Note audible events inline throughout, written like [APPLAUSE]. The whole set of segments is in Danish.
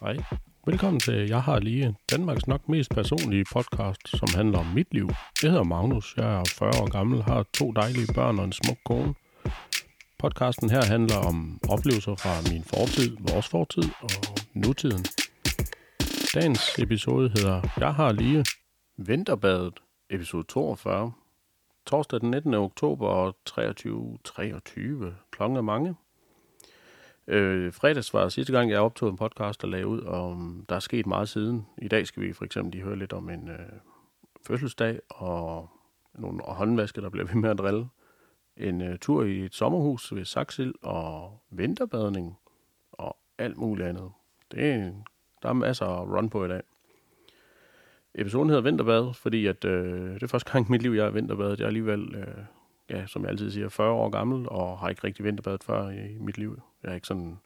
Hej. Velkommen til Jeg har lige Danmarks nok mest personlige podcast, som handler om mit liv. Jeg hedder Magnus, jeg er 40 år gammel, har to dejlige børn og en smuk kone. Podcasten her handler om oplevelser fra min fortid, vores fortid og nutiden. Dagens episode hedder Jeg har lige Vinterbadet, episode 42. Torsdag den 19. oktober 23.23. Klokken er mange. Øh, fredags var sidste gang, jeg optog en podcast og lagde ud, og der er sket meget siden. I dag skal vi for eksempel lige høre lidt om en øh, fødselsdag og nogle håndvaske, der bliver ved med at drille. En øh, tur i et sommerhus ved Saxil og vinterbadning og alt muligt andet. Det er, der er masser at run på i dag. Episoden hedder Vinterbad, fordi at, øh, det er første gang i mit liv, jeg er vinterbadet. Jeg er alligevel, øh, ja, som jeg altid siger, 40 år gammel og har ikke rigtig vinterbadet før i mit liv. Jeg er ikke sådan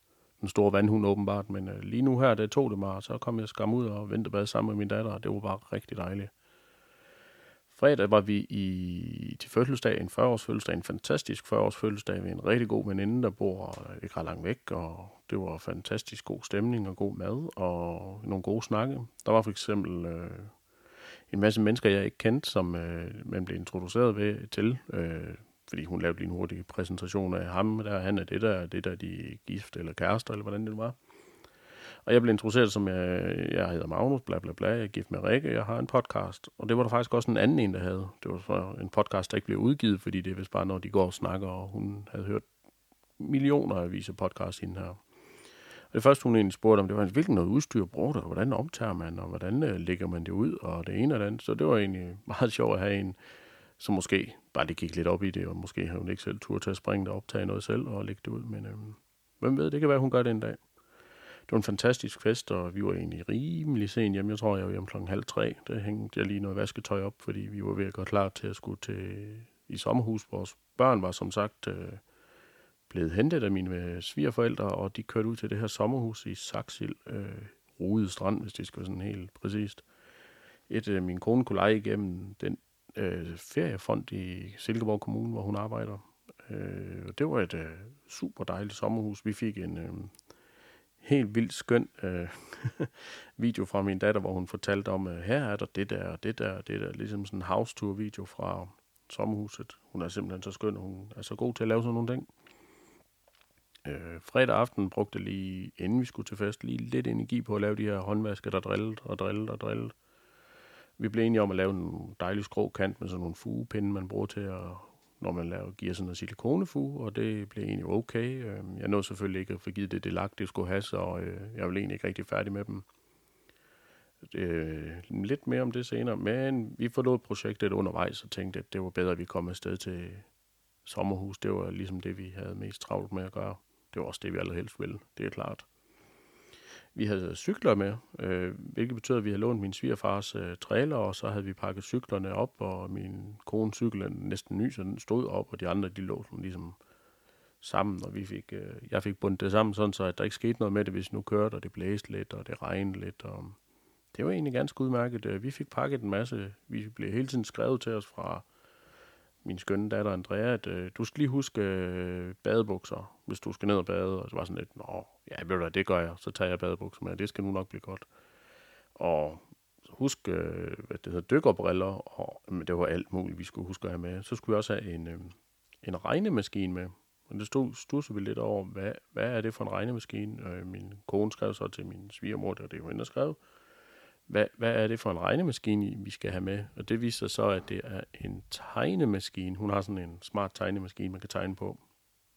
en stor vandhund åbenbart, men øh, lige nu her, det tog det mig, og så kom jeg skam ud og vinterbad sammen med min datter, og det var bare rigtig dejligt. Fredag var vi i, til fødselsdag, en 40-års fødselsdag, en fantastisk 40-års fødselsdag ved en rigtig god veninde, der bor ikke ret langt væk, og det var fantastisk god stemning og god mad og nogle gode snakke. Der var for eksempel øh, en masse mennesker, jeg ikke kendte, som øh, man blev introduceret ved, til, øh, fordi hun lavede lige en hurtig præsentation af ham, der han er det der, det der de er gift eller kærester, eller hvordan det var. Og jeg blev introduceret som, jeg, jeg hedder Magnus, bla bla bla, jeg er gift med Rikke, jeg har en podcast. Og det var der faktisk også en anden en, der havde. Det var så en podcast, der ikke blev udgivet, fordi det er vist bare, når de går og snakker, og hun havde hørt millioner af vise podcast hende her. Og det første, hun egentlig spurgte om, det var, hvilken noget udstyr bruger du, hvordan optager man, og hvordan øh, lægger man det ud, og det ene og det andet. Så det var egentlig [LAUGHS] meget sjovt at have en, som måske bare det gik lidt op i det, og måske havde hun ikke selv tur til at springe og optage noget selv og lægge det ud. Men øhm, hvem ved, det kan være, hun gør det en dag. Det var en fantastisk fest, og vi var egentlig rimelig sent hjemme. Jeg tror, jeg var hjemme klokken halv tre. Der hængte jeg lige noget vasketøj op, fordi vi var ved at gå klar til at skulle til i sommerhus. Vores børn var som sagt øh, blevet hentet af mine øh, svigerforældre, og de kørte ud til det her sommerhus i Saxil, øh, Rude Strand, hvis det skal være sådan helt præcist. Et, øh, min kone kunne lege igennem den øh, feriefond i Silkeborg Kommune, hvor hun arbejder. Øh, det var et øh, super dejligt sommerhus. Vi fik en øh, helt vildt skøn øh, [LAUGHS] video fra min datter, hvor hun fortalte om, øh, her er der det der og det der og det der. Ligesom sådan en house tour video fra sommerhuset. Hun er simpelthen så skøn, og hun er så god til at lave sådan nogle ting. Øh, fredag aften brugte lige, inden vi skulle til fest, lige lidt energi på at lave de her håndvasker, der drillede og drillede og drillede. Vi blev enige om at lave en dejlig skrå kant med sådan nogle fugepinde, man bruger til at, når man laver, giver sådan en silikonefuge, og det blev egentlig okay. Øhm, jeg nåede selvfølgelig ikke at få givet det det lagt, det skulle have, så øh, jeg var egentlig ikke rigtig færdig med dem. Øh, lidt mere om det senere, men vi forlod projektet undervejs og tænkte, at det var bedre, at vi kom afsted til sommerhus. Det var ligesom det, vi havde mest travlt med at gøre. Det var også det, vi allerhelst ville, det er klart. Vi havde cykler med, øh, hvilket betød, at vi havde lånt min svigerfars øh, trailer, og så havde vi pakket cyklerne op, og min kone cykel er næsten ny, så den stod op, og de andre, de lå sådan ligesom sammen, og vi fik, øh, jeg fik bundet det sammen, sådan så at der ikke skete noget med det, hvis nu kørte, og det blæste lidt, og det regnede lidt, og det var egentlig ganske udmærket. Øh, vi fik pakket en masse, vi blev hele tiden skrevet til os fra min skønne datter Andrea, at øh, du skal lige huske øh, badebukser, hvis du skal ned og bade. Og så var sådan lidt, nå, ja, ved du hvad, det gør jeg. Så tager jeg badebukser med, det skal nu nok blive godt. Og husk, øh, hvad det hedder, dykkerbriller, og men det var alt muligt, vi skulle huske at have med. Så skulle vi også have en, øh, en regnemaskine med. Men det stod stusse vi lidt over, hvad, hvad er det for en regnemaskine? Øh, min kone skrev så til min svigermor, det var hende, der skrev hvad, hvad er det for en regnemaskine, vi skal have med? Og det viser så, at det er en tegnemaskine. Hun har sådan en smart tegnemaskine, man kan tegne på,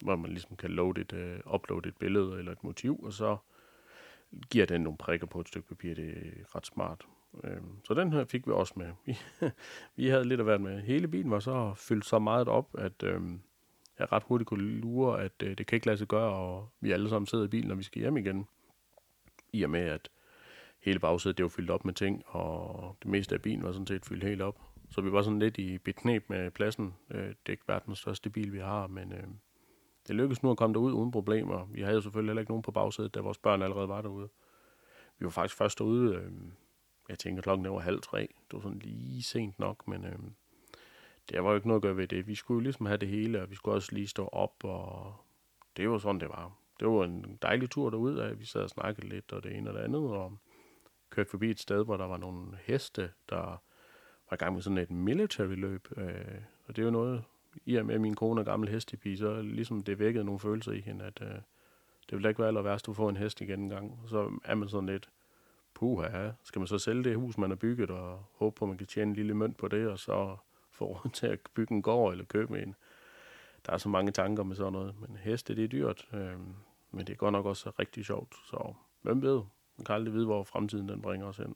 hvor man ligesom kan load et, øh, uploade et billede eller et motiv, og så giver den nogle prikker på et stykke papir. Det er ret smart. Øhm, så den her fik vi også med. Vi, [LAUGHS] vi havde lidt at være med. Hele bilen var så fyldt så meget op, at øhm, jeg ret hurtigt kunne lure, at øh, det kan ikke lade sig gøre, og vi alle sammen sidder i bilen, når vi skal hjem igen. I og med, at hele bagsædet det var fyldt op med ting, og det meste af bilen var sådan set fyldt helt op. Så vi var sådan lidt i beknep med pladsen. Øh, det er ikke verdens største bil, vi har, men øh, det lykkedes nu at komme derud uden problemer. Vi havde jo selvfølgelig heller ikke nogen på bagsædet, da vores børn allerede var derude. Vi var faktisk først derude, øh, jeg tænker klokken var halv tre. Det var sådan lige sent nok, men øh, det var jo ikke noget at gøre ved det. Vi skulle jo ligesom have det hele, og vi skulle også lige stå op, og det var sådan, det var. det var en dejlig tur derud at Vi sad og snakkede lidt, og det ene og det andet, og kørte forbi et sted, hvor der var nogle heste, der var i gang med sådan et military løb. Øh, og det er jo noget, i og med min kone er gammel hestepige, så ligesom det vækkede nogle følelser i hende, at øh, det ville ikke være aller værst, at få en hest igen en gang. Så er man sådan lidt, puha, skal man så sælge det hus, man har bygget, og håbe på, at man kan tjene en lille mønt på det, og så få råd til at bygge en gård eller købe en. Der er så mange tanker med sådan noget, men heste, det er dyrt, øh, men det er godt nok også rigtig sjovt, så hvem ved, man kan aldrig vide, hvor fremtiden den bringer os hen.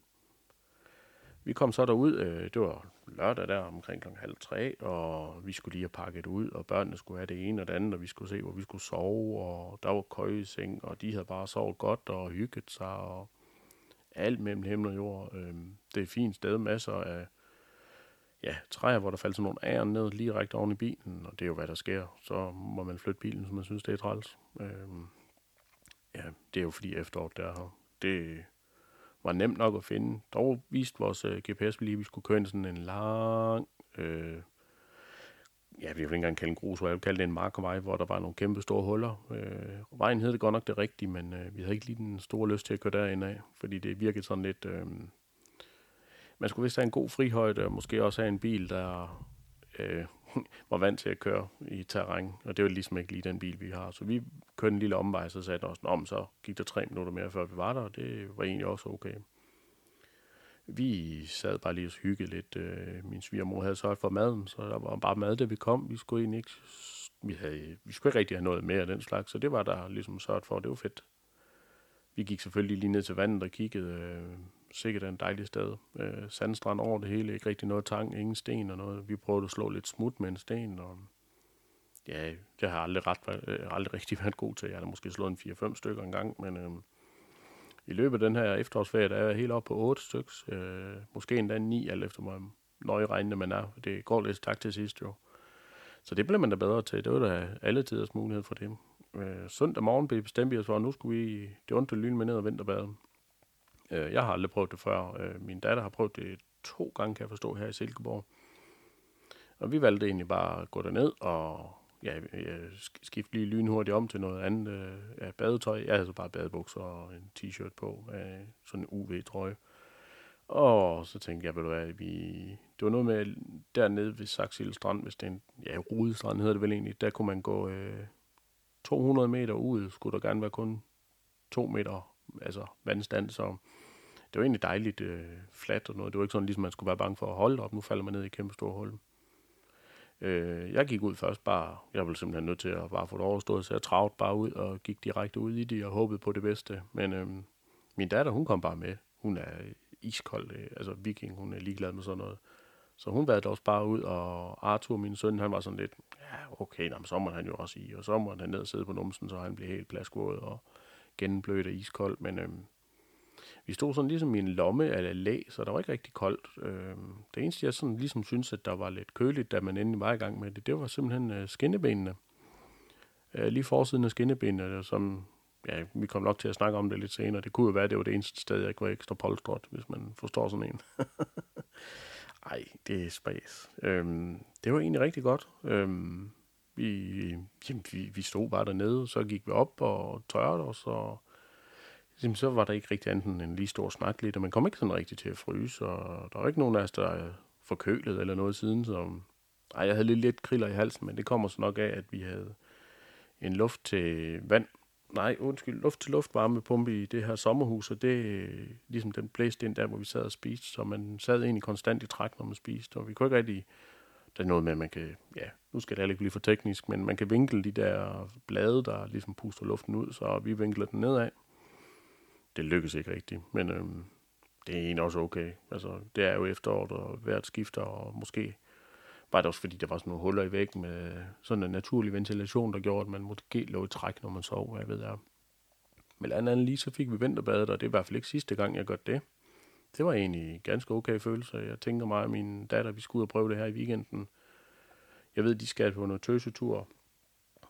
Vi kom så derud, øh, det var lørdag der omkring kl. halv tre, og vi skulle lige have pakket ud, og børnene skulle have det ene og det andet, og vi skulle se, hvor vi skulle sove, og der var køjeseng, og de havde bare sovet godt og hygget sig, og alt mellem himmel og jord. Øh, det er et fint sted, masser af ja, træer, hvor der faldt sådan nogle æren ned lige rækt oven i bilen, og det er jo, hvad der sker. Så må man flytte bilen, som man synes, det er træls. Øh, ja, det er jo fordi efteråret der, det var nemt nok at finde. Dog viste vores øh, GPS lige, at vi skulle køre ind sådan en lang... Øh, ja, vi vil ikke engang kalde en grusvej, jeg vil kalde det en markervej, hvor der var nogle kæmpe store huller. Øh, vejen hed det godt nok det rigtige, men øh, vi havde ikke lige den store lyst til at køre derind af, fordi det virkede sådan lidt... Øh, man skulle vist have en god frihøjde, og måske også have en bil, der øh, [LAUGHS] var vant til at køre i terræn, og det var ligesom ikke lige den bil, vi har. Så vi kørte en lille omvej, så sagde os, om så gik der tre minutter mere, før vi var der, og det var egentlig også okay. Vi sad bare lige og hyggede lidt. Øh, min svigermor havde sørget for maden, så der var bare mad, da vi kom. Vi skulle egentlig ikke, vi, havde, vi skulle ikke rigtig have noget mere af den slags, så det var der ligesom sørget for, det var fedt. Vi gik selvfølgelig lige ned til vandet og kiggede. Øh, Øh, sikkert en dejlig sted. Øh, sandstrand over det hele, ikke rigtig noget tang, ingen sten og noget. Vi prøvede at slå lidt smut med en sten, og ja, det har aldrig, ret, øh, aldrig rigtig været god til. Jeg har måske slået en 4-5 stykker en gang, men øh, i løbet af den her efterårsferie, der er jeg helt op på 8 stykker. Øh, måske endda 9, alt efter hvor nøje regnende man er. Det går lidt tak til sidst jo. Så det blev man da bedre til. Det var da alle tiders mulighed for det. Øh, søndag morgen blev bestemt vi os for, at nu skulle vi det ondt lyn med ned og vinterbade. Øh, jeg har aldrig prøvet det før. Øh, min datter har prøvet det to gange, kan jeg forstå, her i Silkeborg. Og vi valgte egentlig bare at gå derned og ja, øh, skifte lige lynhurtigt om til noget andet øh, ja, badetøj. Jeg havde så bare badebukser og en t-shirt på, øh, sådan en UV-trøje. Og så tænkte jeg, ved du hvad, vi... det var noget med dernede ved Saxil Strand, hvis det er en, ja, Rudestrand hedder det vel egentlig, der kunne man gå øh, 200 meter ud, skulle der gerne være kun 2 meter altså vandstand, så det var egentlig dejligt øh, fladt og noget. Det var ikke sådan, ligesom man skulle være bange for at holde op. Nu falder man ned i et kæmpe store hul. Øh, jeg gik ud først bare, jeg var simpelthen nødt til at bare få det overstået, så jeg travlt bare ud og gik direkte ud i det og håbede på det bedste. Men øh, min datter, hun kom bare med. Hun er iskold, øh, altså viking, hun er ligeglad med sådan noget. Så hun bad også bare ud, og Arthur, min søn, han var sådan lidt, ja, okay, nå, så må han jo også i, og så må han ned og sidde på numsen, så han blev helt plaskvåd og gennemblødt og iskold. Men øh, vi stod sådan ligesom i en lomme af læ, så der var ikke rigtig koldt. Øh, det eneste, jeg sådan ligesom synes, at der var lidt køligt, da man endelig var i gang med det, det var simpelthen øh, skinnebenene. Øh, lige forsiden af skinnebenene, som ja, vi kom nok til at snakke om det lidt senere. Det kunne jo være, at det var det eneste sted, jeg ikke var ekstra polstret, hvis man forstår sådan en. [LAUGHS] Ej, det er spas. Øhm, det var egentlig rigtig godt. Øhm, vi, jamen, vi, vi stod bare dernede, så gik vi op og tørrede os, og Jamen, så var der ikke rigtig andet end en lige stor snak lidt, og man kom ikke sådan rigtig til at fryse, og der var ikke nogen af os, der forkølet eller noget siden, så ej, jeg havde lidt, lidt kriller i halsen, men det kommer så nok af, at vi havde en luft til vand, nej, undskyld, luft til luft varmepumpe i det her sommerhus, og det øh, ligesom den blæste ind der, hvor vi sad og spiste, så man sad egentlig konstant i træk, når man spiste, og vi kunne ikke rigtig, der er noget med, at man kan, ja, nu skal det heller ikke blive for teknisk, men man kan vinkle de der blade, der ligesom puster luften ud, så vi vinkler den nedad, det lykkes ikke rigtigt, men øhm, det er egentlig også okay. Altså, det er jo efteråret, og vejret skifter, og måske var det også fordi, der var sådan nogle huller i væggen med sådan en naturlig ventilation, der gjorde, at man måske lå i træk, når man sov, hvad jeg ved er. Men andet andet lige, så fik vi vinterbadet, og det er i hvert fald ikke sidste gang, jeg gør det. Det var egentlig en ganske okay følelse. Jeg tænker mig, og min datter, vi skulle ud og prøve det her i weekenden. Jeg ved, de skal på noget tøsetur,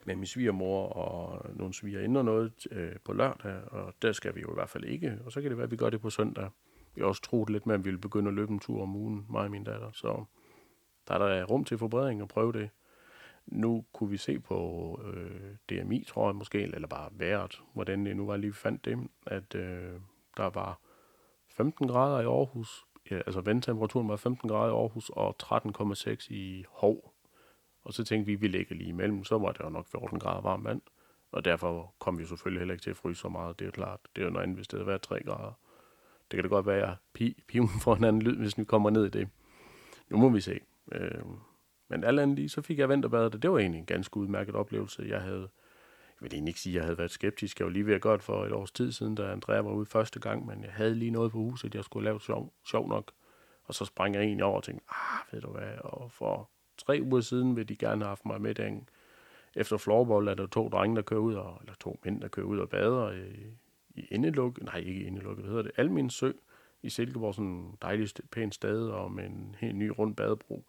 med min svigermor og nogle svigerinder noget øh, på lørdag, og der skal vi jo i hvert fald ikke. Og så kan det være, at vi gør det på søndag. Vi har også troet lidt med, at vi vil begynde at løbe en tur om ugen, mig og min datter. Så der er der rum til forbedring og prøve det. nu kunne vi se på øh, DMI, tror jeg måske, eller bare vejret, hvordan det nu var lige fandt det, at øh, der var 15 grader i Aarhus, ja, altså vandtemperaturen var 15 grader i Aarhus og 13,6 i Hov. Og så tænkte vi, at vi ligger lige imellem, så var det jo nok 14 grader varmt vand. Og derfor kom vi selvfølgelig heller ikke til at fryse så meget, det er klart. Det er jo noget andet, hvis det havde været 3 grader. Det kan da godt være, at pi, piven får en anden lyd, hvis vi kommer ned i det. Nu må vi se. Øh, men alt andet lige, så fik jeg vinterbadet, og det var egentlig en ganske udmærket oplevelse. Jeg havde, jeg vil egentlig ikke sige, at jeg havde været skeptisk. Jeg var lige ved at gøre det for et års tid siden, da Andrea var ude første gang, men jeg havde lige noget på huset, jeg skulle lave sjov, sjov nok. Og så sprang jeg egentlig over og tænkte, ah, ved du hvad, og for tre uger siden vil de gerne have haft mig med den. Efter floorball er der to drenge, der kører ud, og, eller to mænd, der kører ud og bader i, i indeluk, nej ikke indeluk, hvad hedder det, Almin Sø i Silkeborg, sådan en dejlig, pæn sted, og med en helt ny rund badebro.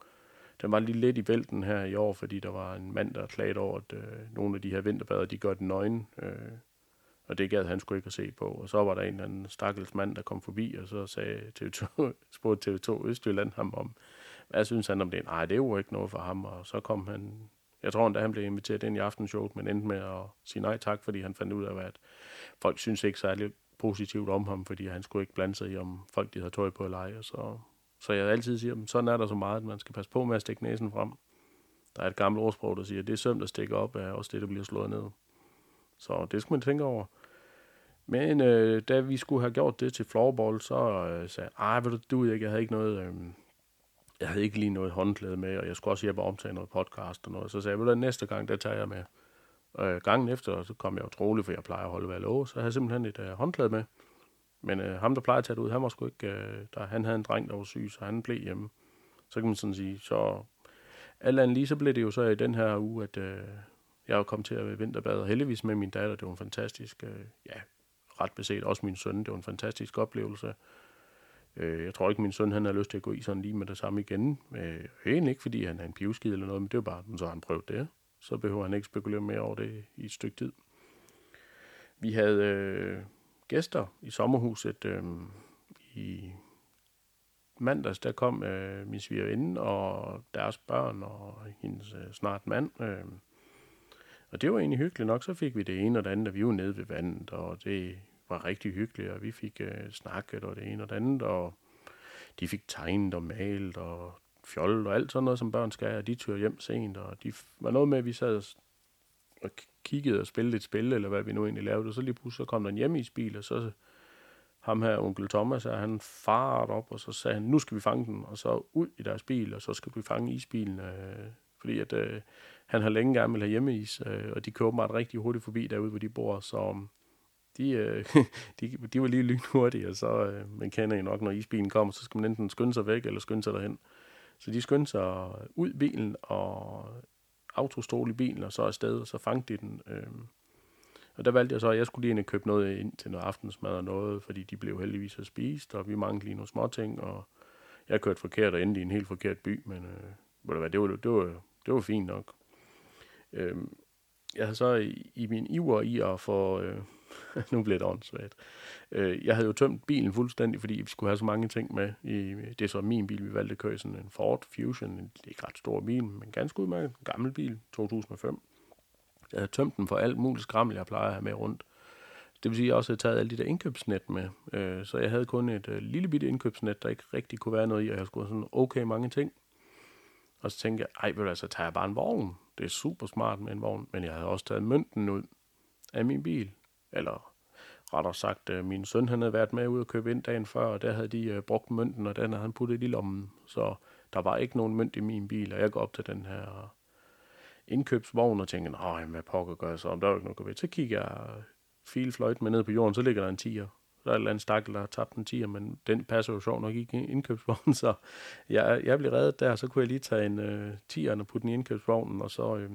Den var lige lidt i vælten her i år, fordi der var en mand, der klagede over, at øh, nogle af de her vinterbader, de gør den nøgen. Øh, og det gad han skulle ikke at se på. Og så var der en eller anden stakkels mand, der kom forbi, og så sagde TV2, [LAUGHS] spurgte TV2 Østjylland ham om, hvad synes han om det? Nej, det er jo ikke noget for ham. Og så kom han, jeg tror endda, han blev inviteret ind i aftenshowet, men endte med at sige nej tak, fordi han fandt ud af, at folk synes ikke særlig positivt om ham, fordi han skulle ikke blande sig i, om folk de havde tøj på eller ej. Og så så jeg altid siger, at sådan er der så meget, at man skal passe på med at stikke næsen frem. Der er et gammelt ordsprog, der siger, at det er søm, der stikker op, er også det, der bliver slået ned. Så det skal man tænke over. Men øh, da vi skulle have gjort det til floorball, så øh, sagde jeg, ej, du, du ikke, jeg havde ikke noget, øh, jeg havde ikke lige noget håndklæde med, og jeg skulle også hjælpe optage noget podcast og noget. Så sagde jeg, at næste gang, der tager jeg med. Øh, gangen efter, så kom jeg jo troligt, for jeg plejer at holde hvad jeg så jeg havde simpelthen et øh, håndklæde med. Men øh, ham, der plejer at tage det ud, han var sgu ikke... Øh, der, han havde en dreng, der var syg, så han blev hjemme. Så kan man sådan sige, så... Alt andet lige, så blev det jo så i den her uge, at øh, jeg kom til at vinterbade, heldigvis med min datter. Det var en fantastisk, øh, ja, ret beset også min søn. Det var en fantastisk oplevelse. Øh, jeg tror ikke, min søn han har lyst til at gå i sådan lige med det samme igen. Øh, egentlig ikke, fordi han er en pivskid eller noget, men det er bare, så har han prøvet det. Så behøver han ikke spekulere mere over det i et stykke tid. Vi havde øh, gæster i sommerhuset øh, i mandags, der kom øh, min svigerinde og deres børn og hendes øh, snart mand. Øh. Og det var egentlig hyggeligt nok. Så fik vi det ene og det andet, og vi var nede ved vandet, og det var rigtig hyggeligt, og vi fik øh, snakket og det ene og det andet, og de fik tegnet og malet og fjollet og alt sådan noget, som børn skal, og de tør hjem sent, og de var noget med, at vi sad og kiggede og spillede et spil, eller hvad vi nu egentlig lavede, og så lige pludselig så kom der en hjemmeisbil, og så ham her, onkel Thomas, og han farede op, og så sagde han, nu skal vi fange den, og så ud i deres bil, og så skal vi fange isbilen, øh, fordi at øh, han har længe gerne vil have hjemmeis, øh, og de kører åbenbart rigtig hurtigt forbi derude, hvor de bor, så de, øh, [LAUGHS] de, de var lige lynhurtige, og så øh, man kender jo nok, når isbilen kommer, så skal man enten skynde sig væk, eller skynde sig derhen. Så de skyndte sig ud bilen, og autostol i bilen, og så afsted, og så fangede de den. Øh. Og der valgte jeg så, at jeg skulle lige ind og købe noget ind til noget aftensmad og noget, fordi de blev heldigvis at spist, og vi manglede lige nogle småting, og jeg kørte forkert og endte i en helt forkert by, men øh, det, var, det, var, det, var, det var fint nok. Øh, jeg havde så i, i min iver i at få, øh, [LAUGHS] nu bliver det åndssvagt. Øh, jeg havde jo tømt bilen fuldstændig, fordi vi skulle have så mange ting med. I, det er så min bil, vi valgte at køre sådan en Ford Fusion. En, det er ikke ret stor bil, men ganske udmærket. En gammel bil, 2005. Jeg havde tømt den for alt muligt skrammel, jeg plejer at have med rundt. Det vil sige, at jeg også havde taget alle de der indkøbsnet med. Øh, så jeg havde kun et øh, lille bitte indkøbsnet, der ikke rigtig kunne være noget i, og jeg skulle have sådan okay mange ting. Og så tænkte jeg, ej, vil så tager jeg bare en vogn. Det er super smart med en vogn, men jeg havde også taget mønten ud af min bil eller rettere sagt, øh, min søn han havde været med ud og købe ind dagen før, og der havde de øh, brugt mønten, og den havde han puttet i lommen. Så der var ikke nogen mønt i min bil, og jeg går op til den her indkøbsvogn og tænker, nej, hvad pokker gør jeg så, om der er ikke noget ved. Så kigger jeg øh, filfløjt med ned på jorden, så ligger der en tiger. Der er et eller andet stakkel, der har tabt en tiger, men den passer jo sjovt nok ikke i indkøbsvognen, [LAUGHS] så jeg, jeg blev reddet der, så kunne jeg lige tage en uh, tiger og putte den i indkøbsvognen, og så, øh,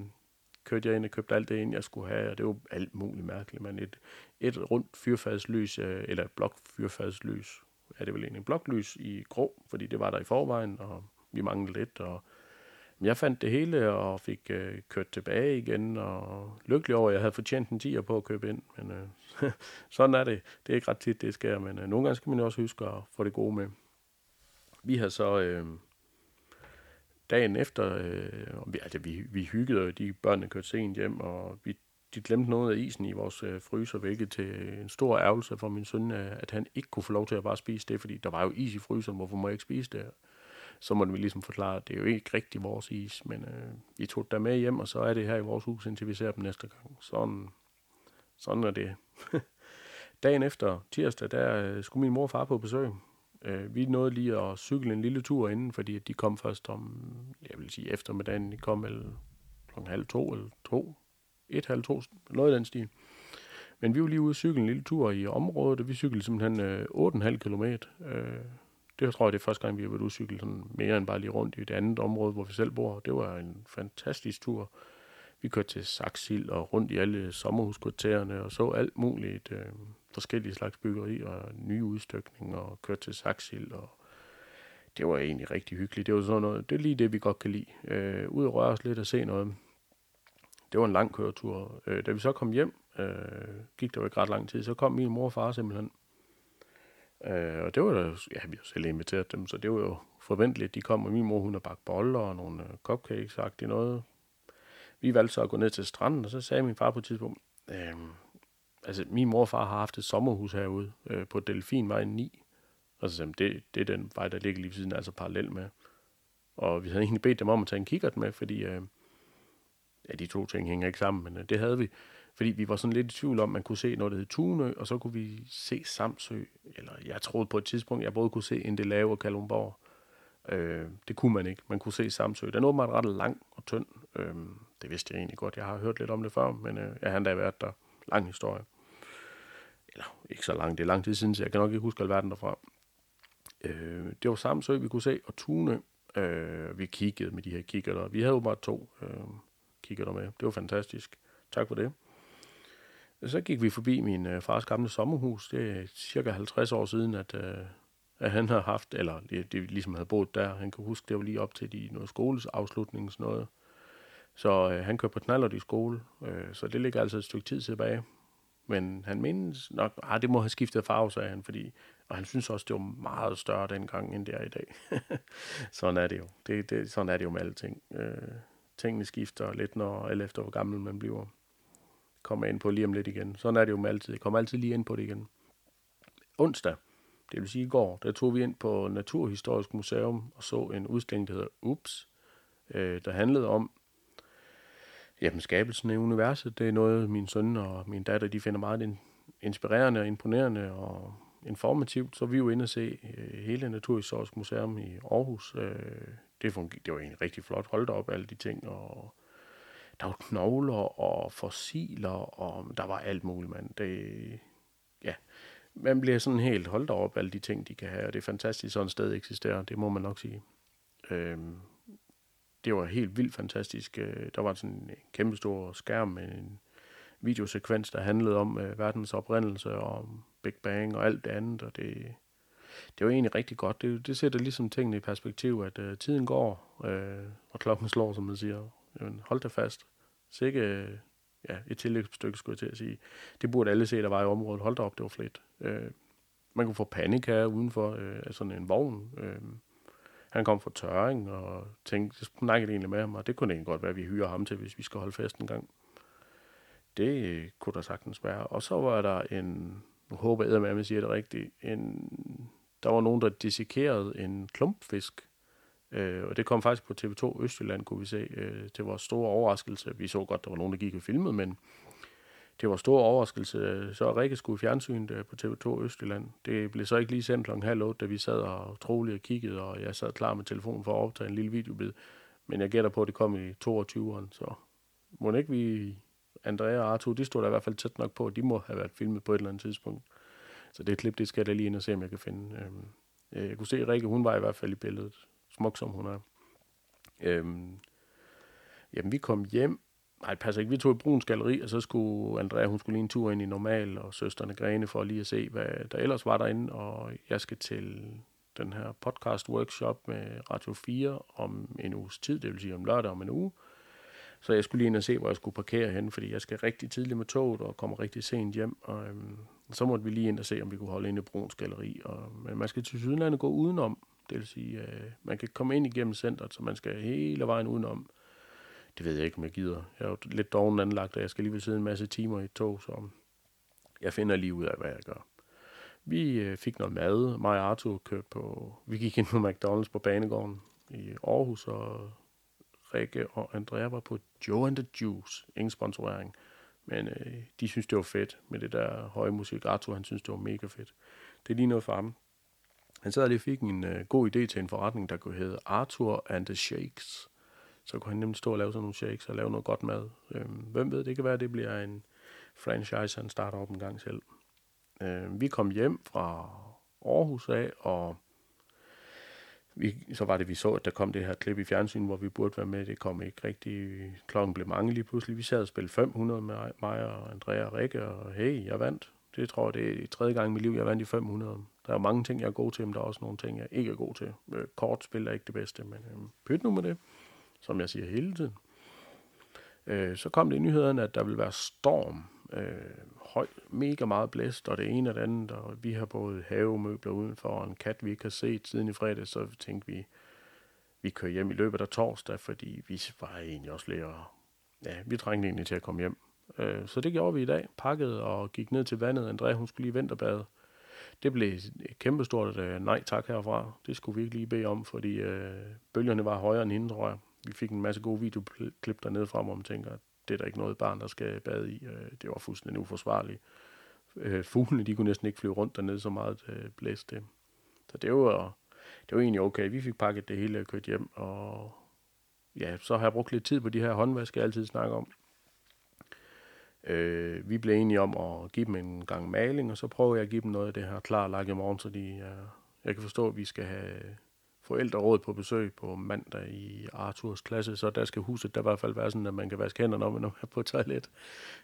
kørte jeg ind og købte alt det ind, jeg skulle have, og det var alt muligt mærkeligt, men et, et rundt fyrfadslys, øh, eller blok fyrfadslys, er det vel egentlig bloklys i grå, fordi det var der i forvejen, og vi manglede lidt, og jeg fandt det hele og fik øh, kørt tilbage igen, og lykkelig over, at jeg havde fortjent en tiger på at købe ind. Men øh, [LAUGHS] sådan er det. Det er ikke ret tit, det sker, men øh, nogle gange skal man også huske at få det gode med. Vi har så, øh, dagen efter, øh, og vi, altså vi, vi hyggede, og de børnene kørte sent hjem, og vi, de glemte noget af isen i vores øh, fryser, hvilket til en stor ærgelse for min søn, øh, at han ikke kunne få lov til at bare spise det, fordi der var jo is i fryseren, hvorfor må jeg ikke spise det? Så måtte vi ligesom forklare, at det er jo ikke rigtig vores is, men øh, vi tog det med hjem, og så er det her i vores hus, indtil vi ser dem næste gang. Sådan, sådan er det. [LAUGHS] Dagen efter tirsdag, der øh, skulle min mor og far på besøg. Øh, vi nåede lige at cykle en lille tur inden, fordi de kom først om, jeg vil sige eftermiddagen, de kom vel klokken halv to eller to, et, halv to, noget i den stil. Men vi var lige ude at cykle en lille tur i området, og vi cyklede simpelthen øh, 8,5 km. Øh, det tror jeg, det er første gang, vi har været ude at cykle sådan mere end bare lige rundt i det andet område, hvor vi selv bor. Det var en fantastisk tur. Vi kørte til Saxil og rundt i alle sommerhuskvartererne og så alt muligt. Øh, forskellige slags byggeri og nye udstykninger og kørte til Saxil og det var egentlig rigtig hyggeligt. Det var sådan noget, det er lige det, vi godt kan lide. Øh, ud og røre os lidt og se noget. Det var en lang køretur. Øh, da vi så kom hjem, øh, gik der jo ikke ret lang tid, så kom min mor og far simpelthen. Øh, og det var da, ja, vi har selv inviteret dem, så det var jo forventeligt. De kom, og min mor, hun har bagt boller og nogle øh, cupcakes, sagt noget. Vi valgte så at gå ned til stranden, og så sagde min far på et tidspunkt, øh, altså min morfar har haft et sommerhus herude øh, på Delfinvej 9. Og så sagde det, det er den vej, der ligger lige ved siden, altså parallel med. Og vi havde egentlig bedt dem om at tage en kikkert med, fordi øh, ja, de to ting hænger ikke sammen, men øh, det havde vi. Fordi vi var sådan lidt i tvivl om, man kunne se noget, der hed Tunø, og så kunne vi se Samsø. Eller jeg troede på et tidspunkt, jeg både kunne se Indelave og Kalumborg. Øh, det kunne man ikke. Man kunne se Samsø. Den åbenbart ret lang og tynd. Øh, det vidste jeg egentlig godt. Jeg har hørt lidt om det før, men øh, jeg har endda været der. Lang historie. Eller ikke så lang. Det er lang tid siden, så jeg kan nok ikke huske alverden derfra. Øh, det var Samsø, vi kunne se, og Tune. Øh, vi kiggede med de her kikkerter. Vi havde jo bare to øh, kikkerter med. Det var fantastisk. Tak for det. Så gik vi forbi min øh, fars gamle sommerhus. Det er cirka 50 år siden, at, øh, at han har haft, eller det, det ligesom havde boet der. Han kan huske, det var lige op til de noget skoles afslutning, sådan noget. Så øh, han kørte på knallert i skole, øh, så det ligger altså et stykke tid tilbage. Men han mindes nok, at ah, det må have skiftet farve, sagde han, fordi, og han synes også, det var meget større dengang, end det er i dag. [LAUGHS] sådan er det jo. Det, det, sådan er det jo med alting. Øh, tingene skifter lidt, når, eller efter hvor gammel man bliver kommer ind på lige om lidt igen. Sådan er det jo med altid. Jeg kommer altid lige ind på det igen. Onsdag, det vil sige i går, der tog vi ind på Naturhistorisk Museum og så en udstilling, der hedder Ups, øh, der handlede om jamen, skabelsen af universet. Det er noget, min søn og min datter, de finder meget inspirerende og imponerende og informativt. Så vi er jo inde og se øh, hele Naturhistorisk Museum i Aarhus. Øh, det, fungerer, det var egentlig rigtig flot. Hold op, alle de ting, og der var knogler og fossiler, og der var alt muligt, mand. Det, ja, man bliver sådan helt holdt op alle de ting, de kan have, og det er fantastisk, sådan et sted eksisterer, det må man nok sige. Øhm, det var helt vildt fantastisk. Øh, der var sådan en kæmpe stor skærm med en videosekvens, der handlede om øh, verdens oprindelse og Big Bang og alt det andet, og det, det var egentlig rigtig godt. Det, det sætter ligesom tingene i perspektiv, at øh, tiden går, øh, og klokken slår, som man siger. Jamen, hold da fast. Sikke øh, ja, et tillægsstykke, skulle jeg til at sige. Det burde alle se, der var i området. Hold da op, det var flit. Øh, man kunne få panik her udenfor øh, af sådan en vogn. Øh, han kom fra Tøring, og tænkte, jeg snakkede egentlig med ham, og det kunne egentlig godt være, at vi hyrer ham til, hvis vi skal holde fest en gang. Det øh, kunne der sagtens være. Og så var der en, nu håber jeg, at jeg siger det rigtigt, en, der var nogen, der dissekerede en klumpfisk, Øh, og det kom faktisk på TV2 Østjylland, kunne vi se, øh, til vores store overraskelse. Vi så godt, der var nogen, der gik og filmede, men det var stor overraskelse. Så Rikke skulle i fjernsynet øh, på TV2 Østjylland. Det blev så ikke lige sendt klokken halv otte, da vi sad og troligt og kiggede, og jeg sad klar med telefonen for at optage en lille videobid. Men jeg gætter på, at det kom i 22'eren, så må ikke vi, Andrea og Arthur, de stod der i hvert fald tæt nok på, at de må have været filmet på et eller andet tidspunkt. Så det klip, det skal jeg da lige ind og se, om jeg kan finde. Øhm, øh, jeg kunne se, at Rikke, hun var i hvert fald i billedet smuk som hun er. Øhm, jamen, vi kom hjem. Nej, det passer ikke. Vi tog i Bruns Galeri, og så skulle Andrea, hun skulle lige en tur ind i Normal, og søsterne Grene for lige at se, hvad der ellers var derinde. Og jeg skal til den her podcast workshop med Radio 4 om en uges tid, det vil sige om lørdag om en uge. Så jeg skulle lige ind og se, hvor jeg skulle parkere hen, fordi jeg skal rigtig tidligt med toget og kommer rigtig sent hjem. Og øhm, så måtte vi lige ind og se, om vi kunne holde ind i Bruns Galeri. Og, men man skal til Sydlandet gå udenom Det vil sige, øh, man kan komme ind igennem centret, så man skal hele vejen udenom. Det ved jeg ikke, om jeg gider. Jeg er jo lidt doven anlagt, og jeg skal alligevel sidde en masse timer i et tog, så jeg finder lige ud af, hvad jeg gør. Vi øh, fik noget mad. Mig og Arthur kørte på... Vi gik ind på McDonald's på Banegården i Aarhus, og Rikke og Andrea var på Joe and the Juice. Ingen sponsorering. Men øh, de synes, det var fedt med det der høje musik. Arthur, han synes, det var mega fedt. Det er lige noget for ham. Han sad lige fik en øh, god idé til en forretning, der kunne hedde Arthur and the Shakes. Så kunne han nemlig stå og lave sådan nogle shakes og lave noget godt mad. Øh, hvem ved, det kan være, at det bliver en franchise, han starter op en gang selv. Øh, vi kom hjem fra Aarhus af, og vi, så var det, vi så, at der kom det her klip i fjernsyn, hvor vi burde være med. Det kom ikke rigtig. Klokken blev mange lige pludselig. Vi sad og spillede 500 med mig og Andrea og Rikke, og hey, jeg vandt. Det tror jeg, det er tredje gang i mit liv, jeg vandt i 500. Der er mange ting, jeg er god til, men der er også nogle ting, jeg ikke er god til. Øh, kortspil er ikke det bedste, men øh, pyt nu med det, som jeg siger hele tiden. Øh, så kom det i nyhederne, at der vil være storm øh, høj, mega meget blæst, og det ene og det andet, og vi har både havemøbler udenfor, og en kat, vi ikke har set siden i fredag, så tænkte vi, vi kører hjem i løbet af torsdag, fordi vi var egentlig også lidt, og, ja, vi trængte egentlig til at komme hjem. Øh, så det gjorde vi i dag, pakkede og gik ned til vandet. Andrea, hun skulle lige vinterbade. Det blev et kæmpestort øh, nej tak herfra. Det skulle vi ikke lige bede om, fordi øh, bølgerne var højere end hende, tror jeg. Vi fik en masse gode videoklip dernede frem, hvor man tænker, at det er der ikke noget barn, der skal bade i. Øh, det var fuldstændig uforsvarligt. Øh, fuglene, de kunne næsten ikke flyve rundt dernede, så meget øh, blæste det. Så det var, det var egentlig okay. Vi fik pakket det hele og kørt hjem, og ja, så har jeg brugt lidt tid på de her håndvask, jeg altid snakker om. Øh, vi blev enige om at give dem en gang maling, og så prøver jeg at give dem noget af det her klar lak i morgen, så de, jeg kan forstå, at vi skal have forældreråd på besøg på mandag i Arthurs klasse, så der skal huset der i hvert fald være sådan, at man kan vaske hænderne, når man er på toilet.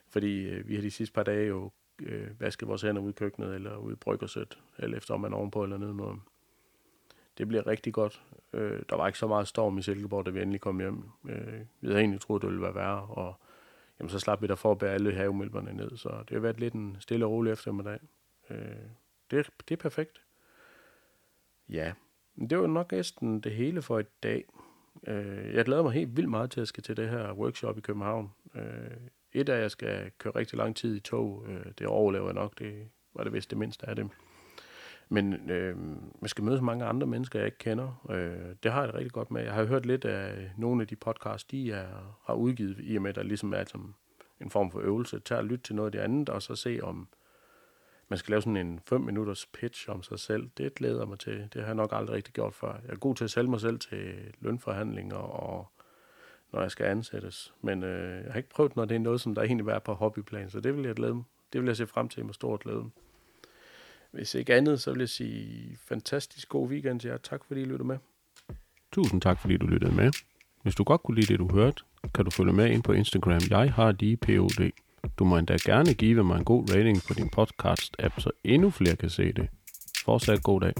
Fordi øh, vi har de sidste par dage jo øh, vasket vores hænder ude i køkkenet, eller ude i bryggersæt, eller efter om man er ovenpå eller nede Det bliver rigtig godt. Øh, der var ikke så meget storm i Silkeborg, da vi endelig kom hjem. Øh, vi havde egentlig troet, det ville være værre, og jamen, så slap vi der for at bære alle havemælperne ned. Så det har været lidt en stille og rolig eftermiddag. Øh, det, det er perfekt. Ja, det var nok næsten det hele for i dag. Øh, jeg glæder mig helt vildt meget til, at jeg skal til det her workshop i København. Øh, et af, at jeg skal køre rigtig lang tid i tog. Øh, det overlever jeg nok. Det var det vist det mindste af det. Men øh, man skal møde så mange andre mennesker, jeg ikke kender. Øh, det har jeg det rigtig godt med. Jeg har hørt lidt af nogle af de podcasts, de er, har udgivet, i og med, at der ligesom er som en form for øvelse. Tag og lytte til noget af det andet, og så se, om man skal lave sådan en 5 minutters pitch om sig selv. Det glæder mig til. Det har jeg nok aldrig rigtig gjort før. Jeg er god til at sælge mig selv til lønforhandlinger og når jeg skal ansættes. Men øh, jeg har ikke prøvet, når det er noget, som der egentlig er på hobbyplan, så det vil jeg glæde Det vil jeg se frem til med stor glæde. Hvis ikke andet, så vil jeg sige fantastisk god weekend til jer. Tak fordi I lyttede med. Tusind tak fordi du lyttede med. Hvis du godt kunne lide det, du hørte, kan du følge med ind på Instagram. Jeg har lige POD. Du må endda gerne give mig en god rating på din podcast-app, så endnu flere kan se det. Fortsat god dag.